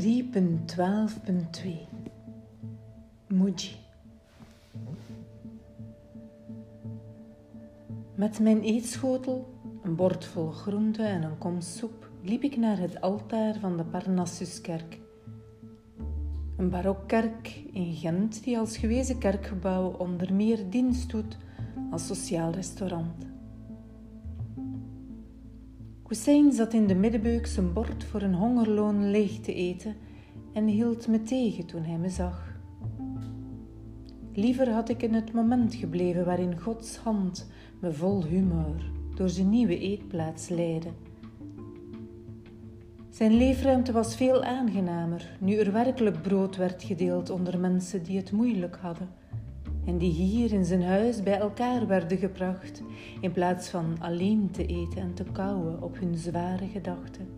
3.12.2 Muji Met mijn eetschotel, een bord vol groente en een kom soep liep ik naar het altaar van de Parnassuskerk. Een barokkerk in Gent die als gewezen kerkgebouw onder meer dienst doet als sociaal restaurant. Hussein zat in de middenbeuk zijn bord voor een hongerloon leeg te eten en hield me tegen toen hij me zag. Liever had ik in het moment gebleven waarin Gods hand me vol humor door zijn nieuwe eetplaats leidde. Zijn leefruimte was veel aangenamer nu er werkelijk brood werd gedeeld onder mensen die het moeilijk hadden en die hier in zijn huis bij elkaar werden gebracht, in plaats van alleen te eten en te kauwen op hun zware gedachten.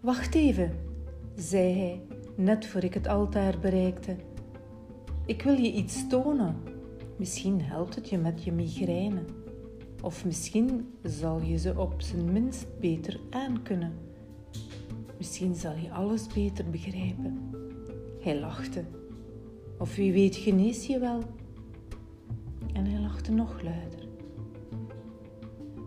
Wacht even, zei hij, net voor ik het altaar bereikte. Ik wil je iets tonen. Misschien helpt het je met je migraine. Of misschien zal je ze op zijn minst beter aankunnen. Misschien zal je alles beter begrijpen. Hij lachte. Of wie weet genees je wel. En hij lachte nog luider.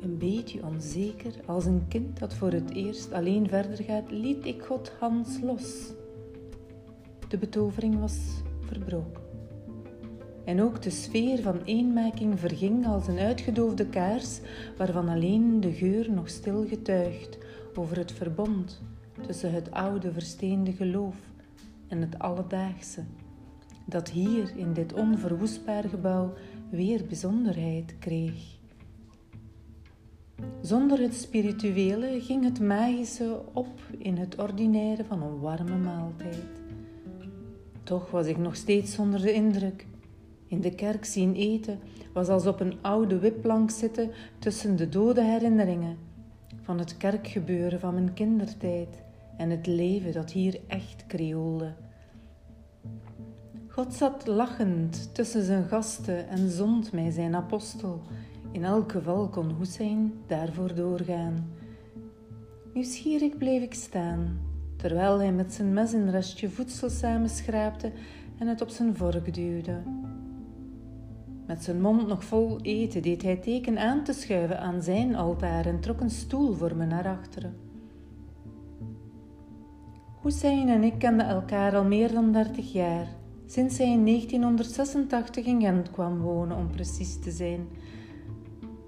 Een beetje onzeker, als een kind dat voor het eerst alleen verder gaat, liet ik God Hans los. De betovering was verbroken. En ook de sfeer van eenmaking verging als een uitgedoofde kaars, waarvan alleen de geur nog stil getuigt over het verbond tussen het oude versteende geloof en het alledaagse dat hier in dit onverwoestbaar gebouw weer bijzonderheid kreeg. Zonder het spirituele ging het magische op in het ordinaire van een warme maaltijd. Toch was ik nog steeds onder de indruk. In de kerk zien eten was als op een oude wipplank zitten tussen de dode herinneringen van het kerkgebeuren van mijn kindertijd en het leven dat hier echt krioelde. God zat lachend tussen zijn gasten en zond mij zijn apostel. In elk geval kon Hussein daarvoor doorgaan. Nieuwsgierig bleef ik staan, terwijl hij met zijn mes een restje voedsel samenschraapte en het op zijn vork duwde. Met zijn mond nog vol eten deed hij teken aan te schuiven aan zijn altaar en trok een stoel voor me naar achteren. Hussein en ik kenden elkaar al meer dan dertig jaar sinds hij in 1986 in Gent kwam wonen, om precies te zijn.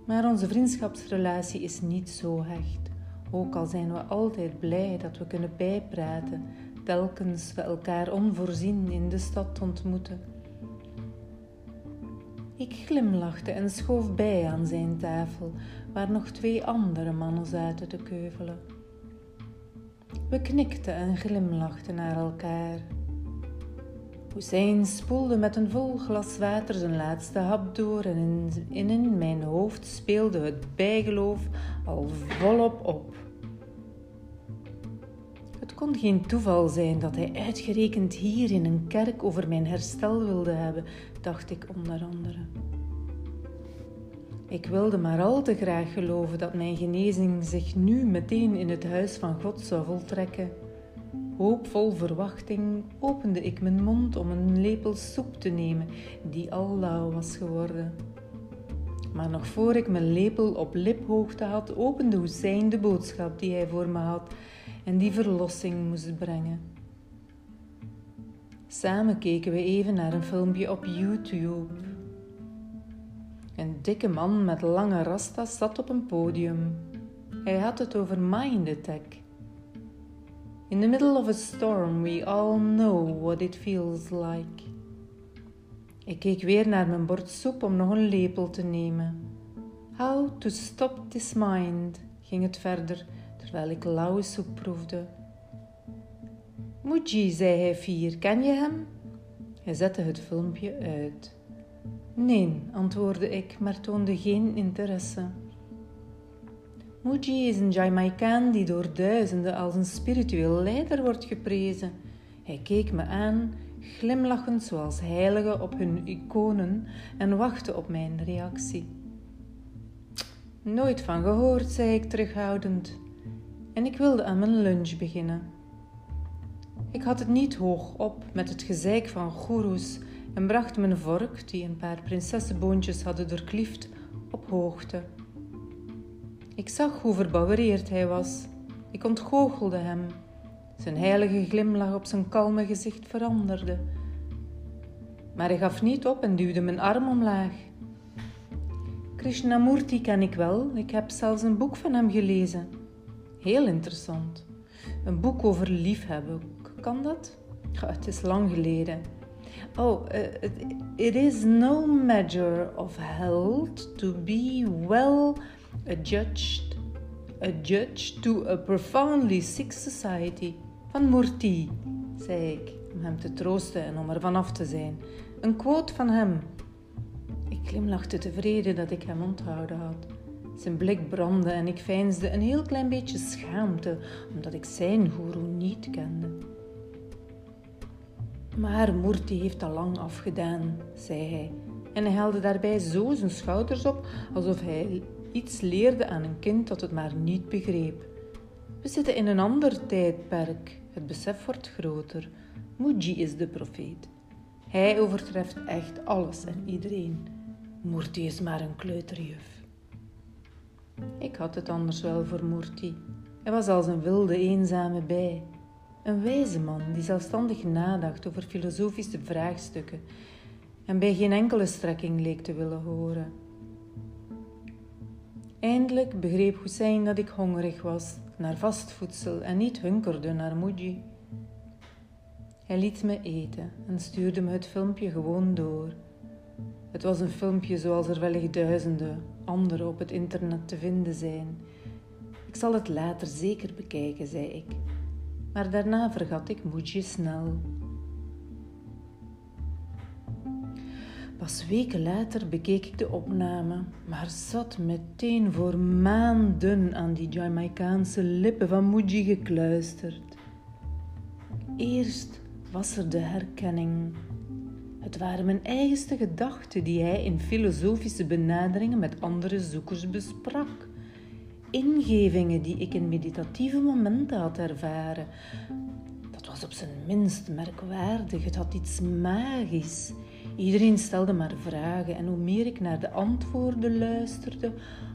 Maar onze vriendschapsrelatie is niet zo hecht, ook al zijn we altijd blij dat we kunnen bijpraten, telkens we elkaar onvoorzien in de stad ontmoeten. Ik glimlachte en schoof bij aan zijn tafel, waar nog twee andere mannen zaten te keuvelen. We knikten en glimlachten naar elkaar. Hussein spoelde met een vol glas water zijn laatste hap door en in, in mijn hoofd speelde het bijgeloof al volop op. Het kon geen toeval zijn dat hij uitgerekend hier in een kerk over mijn herstel wilde hebben, dacht ik onder andere. Ik wilde maar al te graag geloven dat mijn genezing zich nu meteen in het huis van God zou voltrekken. Hoopvol verwachting opende ik mijn mond om een lepel soep te nemen, die al lauw was geworden. Maar nog voor ik mijn lepel op liphoogte had, opende Hussein de boodschap die hij voor me had en die verlossing moest brengen. Samen keken we even naar een filmpje op YouTube. Een dikke man met lange rastas zat op een podium. Hij had het over mind In the middle of a storm, we all know what it feels like. Ik keek weer naar mijn bord soep om nog een lepel te nemen. How to stop this mind, ging het verder, terwijl ik lauwe soep proefde. Muji, zei hij fier, ken je hem? Hij zette het filmpje uit. Nee, antwoordde ik, maar toonde geen interesse. Muji is een Jamaicaan die door duizenden als een spiritueel leider wordt geprezen. Hij keek me aan, glimlachend zoals heiligen op hun iconen, en wachtte op mijn reactie. Nooit van gehoord, zei ik terughoudend. en ik wilde aan mijn lunch beginnen. Ik had het niet hoog op met het gezeik van goeroes en bracht mijn vork, die een paar prinsessenboontjes hadden doorkliefd, op hoogte. Ik zag hoe verbouwereerd hij was. Ik ontgoochelde hem. Zijn heilige glimlach op zijn kalme gezicht veranderde. Maar hij gaf niet op en duwde mijn arm omlaag. Krishnamurti ken ik wel, ik heb zelfs een boek van hem gelezen. Heel interessant. Een boek over liefhebben, kan dat? het is lang geleden. Oh, uh, it is no measure of health to be well adjudged, adjudged to a profoundly sick society. Van Murti, zei ik, om hem te troosten en om er vanaf te zijn. Een quote van hem. Ik glimlachte tevreden dat ik hem onthouden had. Zijn blik brandde en ik veinsde een heel klein beetje schaamte, omdat ik zijn guru niet kende. Maar Murti heeft al lang afgedaan, zei hij. En hij haalde daarbij zo zijn schouders op, alsof hij iets leerde aan een kind dat het maar niet begreep. We zitten in een ander tijdperk. Het besef wordt groter. Muji is de profeet. Hij overtreft echt alles en iedereen. Murti is maar een kleuterjuf. Ik had het anders wel voor Murti. Hij was als een wilde, eenzame bij. Een wijze man die zelfstandig nadacht over filosofische vraagstukken en bij geen enkele strekking leek te willen horen. Eindelijk begreep Hussein dat ik hongerig was naar vast voedsel en niet hunkerde naar Muji. Hij liet me eten en stuurde me het filmpje gewoon door. Het was een filmpje zoals er wellicht duizenden andere op het internet te vinden zijn. Ik zal het later zeker bekijken, zei ik maar daarna vergat ik Moetje snel. Pas weken later bekeek ik de opname, maar zat meteen voor maanden aan die Jamaicaanse lippen van Muji gekluisterd. Eerst was er de herkenning. Het waren mijn eigenste gedachten die hij in filosofische benaderingen met andere zoekers besprak ingevingen die ik in meditatieve momenten had ervaren. Dat was op zijn minst merkwaardig, het had iets magisch. Iedereen stelde maar vragen en hoe meer ik naar de antwoorden luisterde,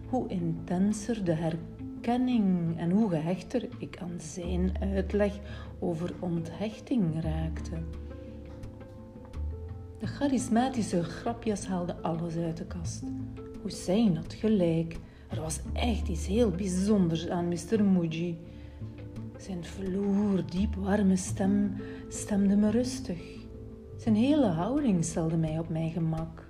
hoe intenser de herkenning en hoe gehechter ik aan zijn uitleg over onthechting raakte. De charismatische grapjes haalden alles uit de kast. Hussein had gelijk. Er was echt iets heel bijzonders aan Mr. Muji. Zijn vloer, diep warme stem stemde me rustig. Zijn hele houding stelde mij op mijn gemak.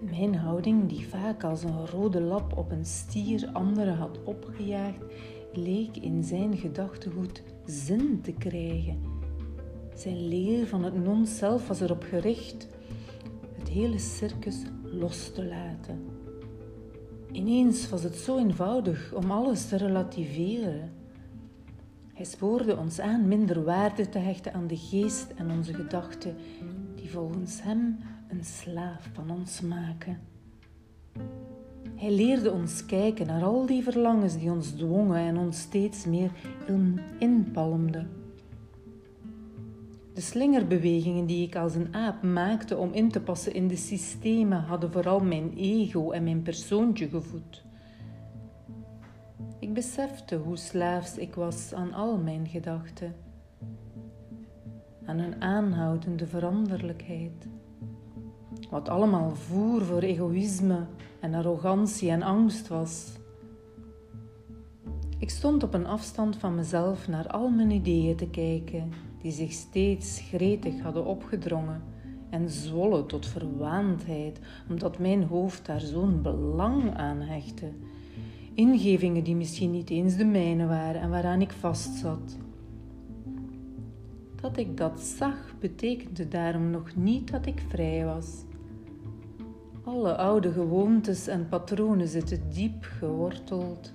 Mijn houding, die vaak als een rode lap op een stier anderen had opgejaagd, leek in zijn gedachtegoed zin te krijgen. Zijn leer van het non-zelf was erop gericht het hele circus los te laten. Ineens was het zo eenvoudig om alles te relativeren. Hij spoorde ons aan minder waarde te hechten aan de geest en onze gedachten, die volgens hem een slaaf van ons maken. Hij leerde ons kijken naar al die verlangens die ons dwongen en ons steeds meer inpalmden. De slingerbewegingen die ik als een aap maakte om in te passen in de systemen hadden vooral mijn ego en mijn persoontje gevoed. Ik besefte hoe slaafs ik was aan al mijn gedachten, aan een aanhoudende veranderlijkheid. Wat allemaal voer voor egoïsme en arrogantie en angst was. Ik stond op een afstand van mezelf naar al mijn ideeën te kijken die zich steeds gretig hadden opgedrongen en zwollen tot verwaandheid, omdat mijn hoofd daar zo'n belang aan hechtte. Ingevingen die misschien niet eens de mijne waren en waaraan ik vastzat. Dat ik dat zag betekende daarom nog niet dat ik vrij was. Alle oude gewoontes en patronen zitten diep geworteld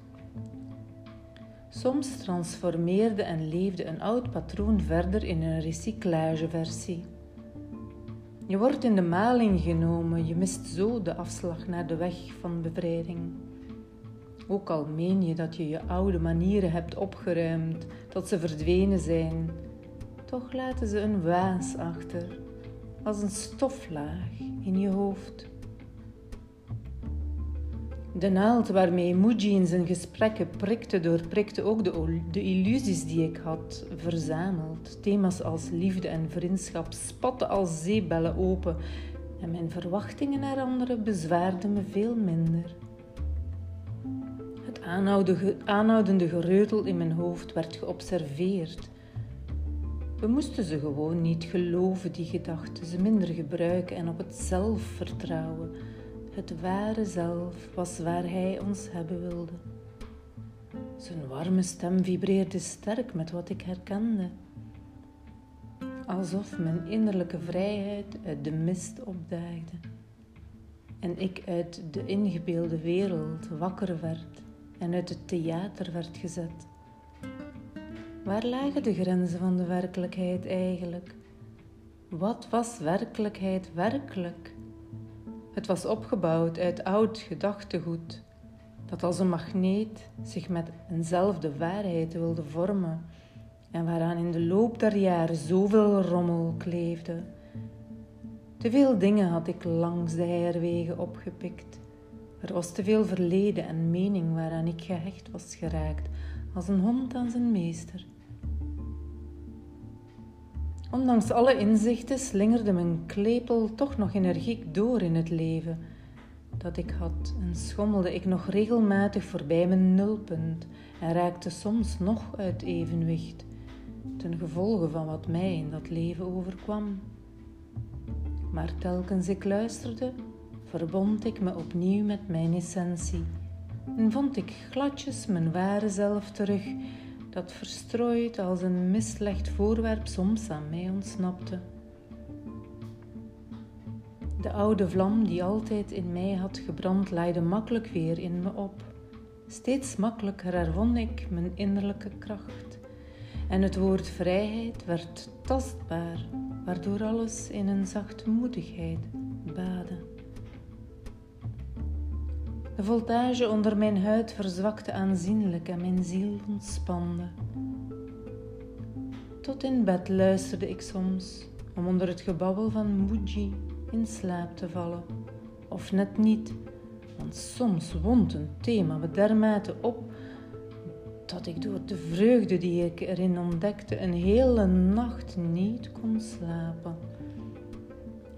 Soms transformeerde en leefde een oud patroon verder in een recyclageversie. Je wordt in de maling genomen, je mist zo de afslag naar de weg van bevrijding. Ook al meen je dat je je oude manieren hebt opgeruimd, dat ze verdwenen zijn, toch laten ze een waas achter, als een stoflaag in je hoofd. De naald waarmee Muji in zijn gesprekken prikte, doorprikte ook de, de illusies die ik had verzameld. Thema's als liefde en vriendschap spatten als zeebellen open en mijn verwachtingen naar anderen bezwaarden me veel minder. Aanhoudende gereutel in mijn hoofd werd geobserveerd. We moesten ze gewoon niet geloven, die gedachten, ze minder gebruiken en op het zelf vertrouwen. Het ware zelf was waar hij ons hebben wilde. Zijn warme stem vibreerde sterk met wat ik herkende. Alsof mijn innerlijke vrijheid uit de mist opdaagde en ik uit de ingebeelde wereld wakker werd en uit het theater werd gezet. Waar lagen de grenzen van de werkelijkheid eigenlijk? Wat was werkelijkheid werkelijk? Het was opgebouwd uit oud gedachtegoed, dat als een magneet zich met eenzelfde waarheid wilde vormen en waaraan in de loop der jaren zoveel rommel kleefde. Te veel dingen had ik langs de heirwegen opgepikt. Er was te veel verleden en mening waaraan ik gehecht was geraakt, als een hond aan zijn meester. Ondanks alle inzichten slingerde mijn klepel toch nog energiek door in het leven dat ik had en schommelde ik nog regelmatig voorbij mijn nulpunt en raakte soms nog uit evenwicht ten gevolge van wat mij in dat leven overkwam. Maar telkens ik luisterde, verbond ik me opnieuw met mijn essentie en vond ik gladjes mijn ware zelf terug dat verstrooid als een mislegd voorwerp soms aan mij ontsnapte. De oude vlam die altijd in mij had gebrand, laaide makkelijk weer in me op. Steeds makkelijker herwon ik mijn innerlijke kracht. En het woord vrijheid werd tastbaar, waardoor alles in een zachtmoedigheid baadde. De voltage onder mijn huid verzwakte aanzienlijk en mijn ziel ontspande. Tot in bed luisterde ik soms om onder het gebabbel van Muji in slaap te vallen. Of net niet, want soms wond een thema me dermate op dat ik door de vreugde die ik erin ontdekte een hele nacht niet kon slapen.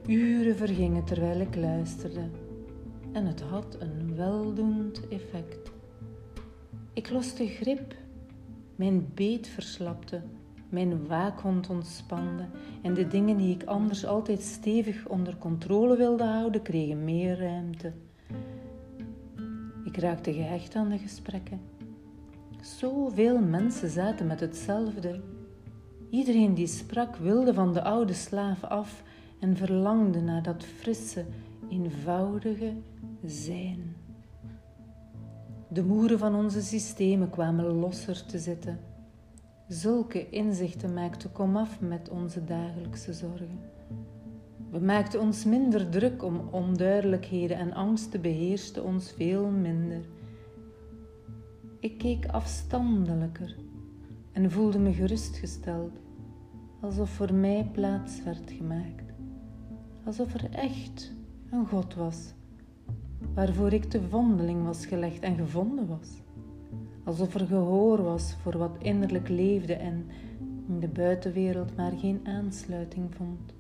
Uren vergingen terwijl ik luisterde en het had een weldoend effect. Ik loste grip, mijn beet verslapte, mijn waakhond ontspande en de dingen die ik anders altijd stevig onder controle wilde houden, kregen meer ruimte. Ik raakte gehecht aan de gesprekken. Zoveel mensen zaten met hetzelfde. Iedereen die sprak wilde van de oude slaaf af en verlangde naar dat frisse, eenvoudige zijn. De moeren van onze systemen kwamen losser te zitten. Zulke inzichten maakten komaf met onze dagelijkse zorgen. We maakten ons minder druk om onduidelijkheden en angsten beheersten ons veel minder. Ik keek afstandelijker en voelde me gerustgesteld, alsof voor mij plaats werd gemaakt, alsof er echt een God was, waarvoor ik te vondeling was gelegd en gevonden was, alsof er gehoor was voor wat innerlijk leefde en in de buitenwereld maar geen aansluiting vond,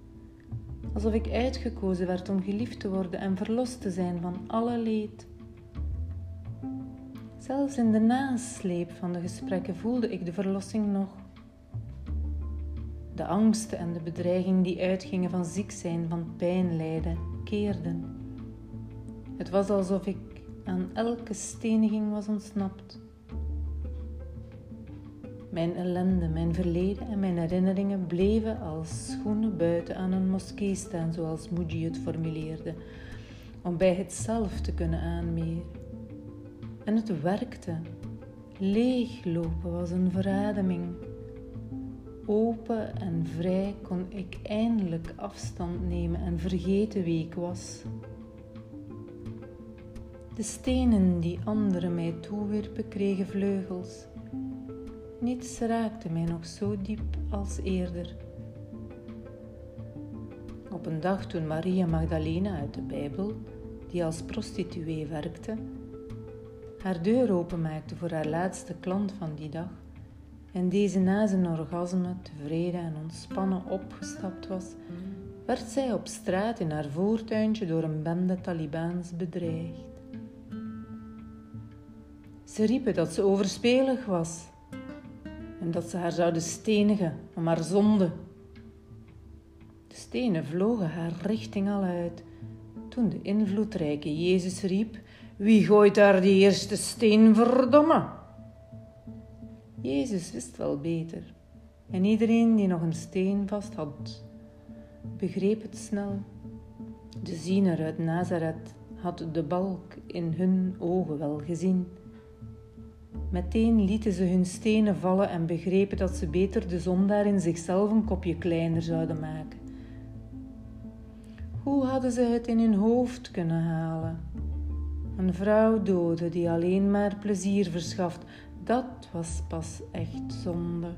alsof ik uitgekozen werd om geliefd te worden en verlost te zijn van alle leed. Zelfs in de nasleep van de gesprekken voelde ik de verlossing nog. De angsten en de bedreiging die uitgingen van ziek zijn, van pijn lijden, keerden. Het was alsof ik aan elke steniging was ontsnapt. Mijn ellende, mijn verleden en mijn herinneringen bleven als schoenen buiten aan een moskee staan, zoals Muji het formuleerde, om bij het zelf te kunnen aanmeren. En het werkte. Leeglopen was een verademing. Open en vrij kon ik eindelijk afstand nemen en vergeten wie ik was. De stenen die anderen mij toewierpen kregen vleugels. Niets raakte mij nog zo diep als eerder. Op een dag toen Maria Magdalena uit de Bijbel, die als prostituee werkte, haar deur openmaakte voor haar laatste klant van die dag en deze na zijn orgasme tevreden en ontspannen opgestapt was, werd zij op straat in haar voortuintje door een bende Talibaans bedreigd. Ze riepen dat ze overspelig was en dat ze haar zouden stenigen om haar zonde. De stenen vlogen haar richting al uit toen de invloedrijke Jezus riep: Wie gooit daar die eerste steen, verdomme? Jezus wist wel beter en iedereen die nog een steen vast had, begreep het snel. De ziener uit Nazareth had de balk in hun ogen wel gezien. Meteen lieten ze hun stenen vallen en begrepen dat ze beter de zondaar in zichzelf een kopje kleiner zouden maken. Hoe hadden ze het in hun hoofd kunnen halen? Een vrouw doden die alleen maar plezier verschaft, dat was pas echt zonde.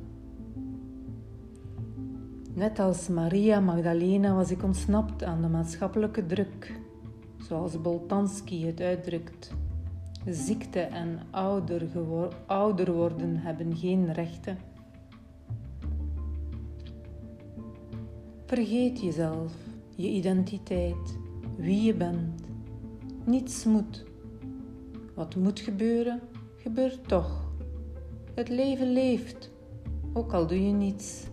Net als Maria Magdalena was ik ontsnapt aan de maatschappelijke druk, zoals Boltanski het uitdrukt. Ziekte en ouder, ouder worden hebben geen rechten. Vergeet jezelf, je identiteit, wie je bent. Niets moet. Wat moet gebeuren, gebeurt toch. Het leven leeft, ook al doe je niets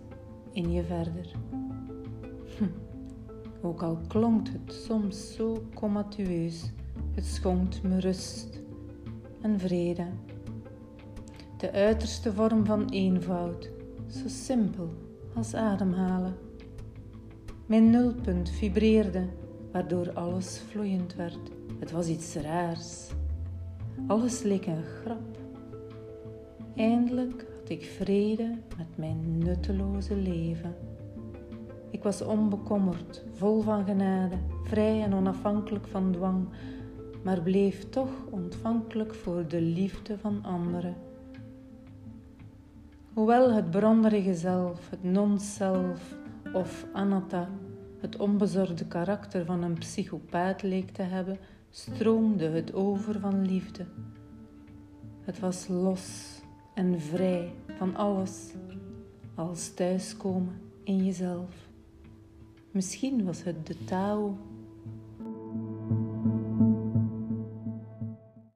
in je verder. Hm. Ook al klonk het soms zo comatueus, het schonkt me rust en vrede. De uiterste vorm van eenvoud, zo simpel als ademhalen. Mijn nulpunt vibreerde, waardoor alles vloeiend werd. Het was iets raars. Alles leek een grap. Eindelijk had ik vrede met mijn nutteloze leven. Ik was onbekommerd, vol van genade, vrij en onafhankelijk van dwang, maar bleef toch ontvankelijk voor de liefde van anderen. Hoewel het bronderige zelf, het non-zelf of anatta, het onbezorgde karakter van een psychopaat leek te hebben, stroomde het over van liefde. Het was los en vrij van alles als thuiskomen in jezelf. Misschien was het de Tao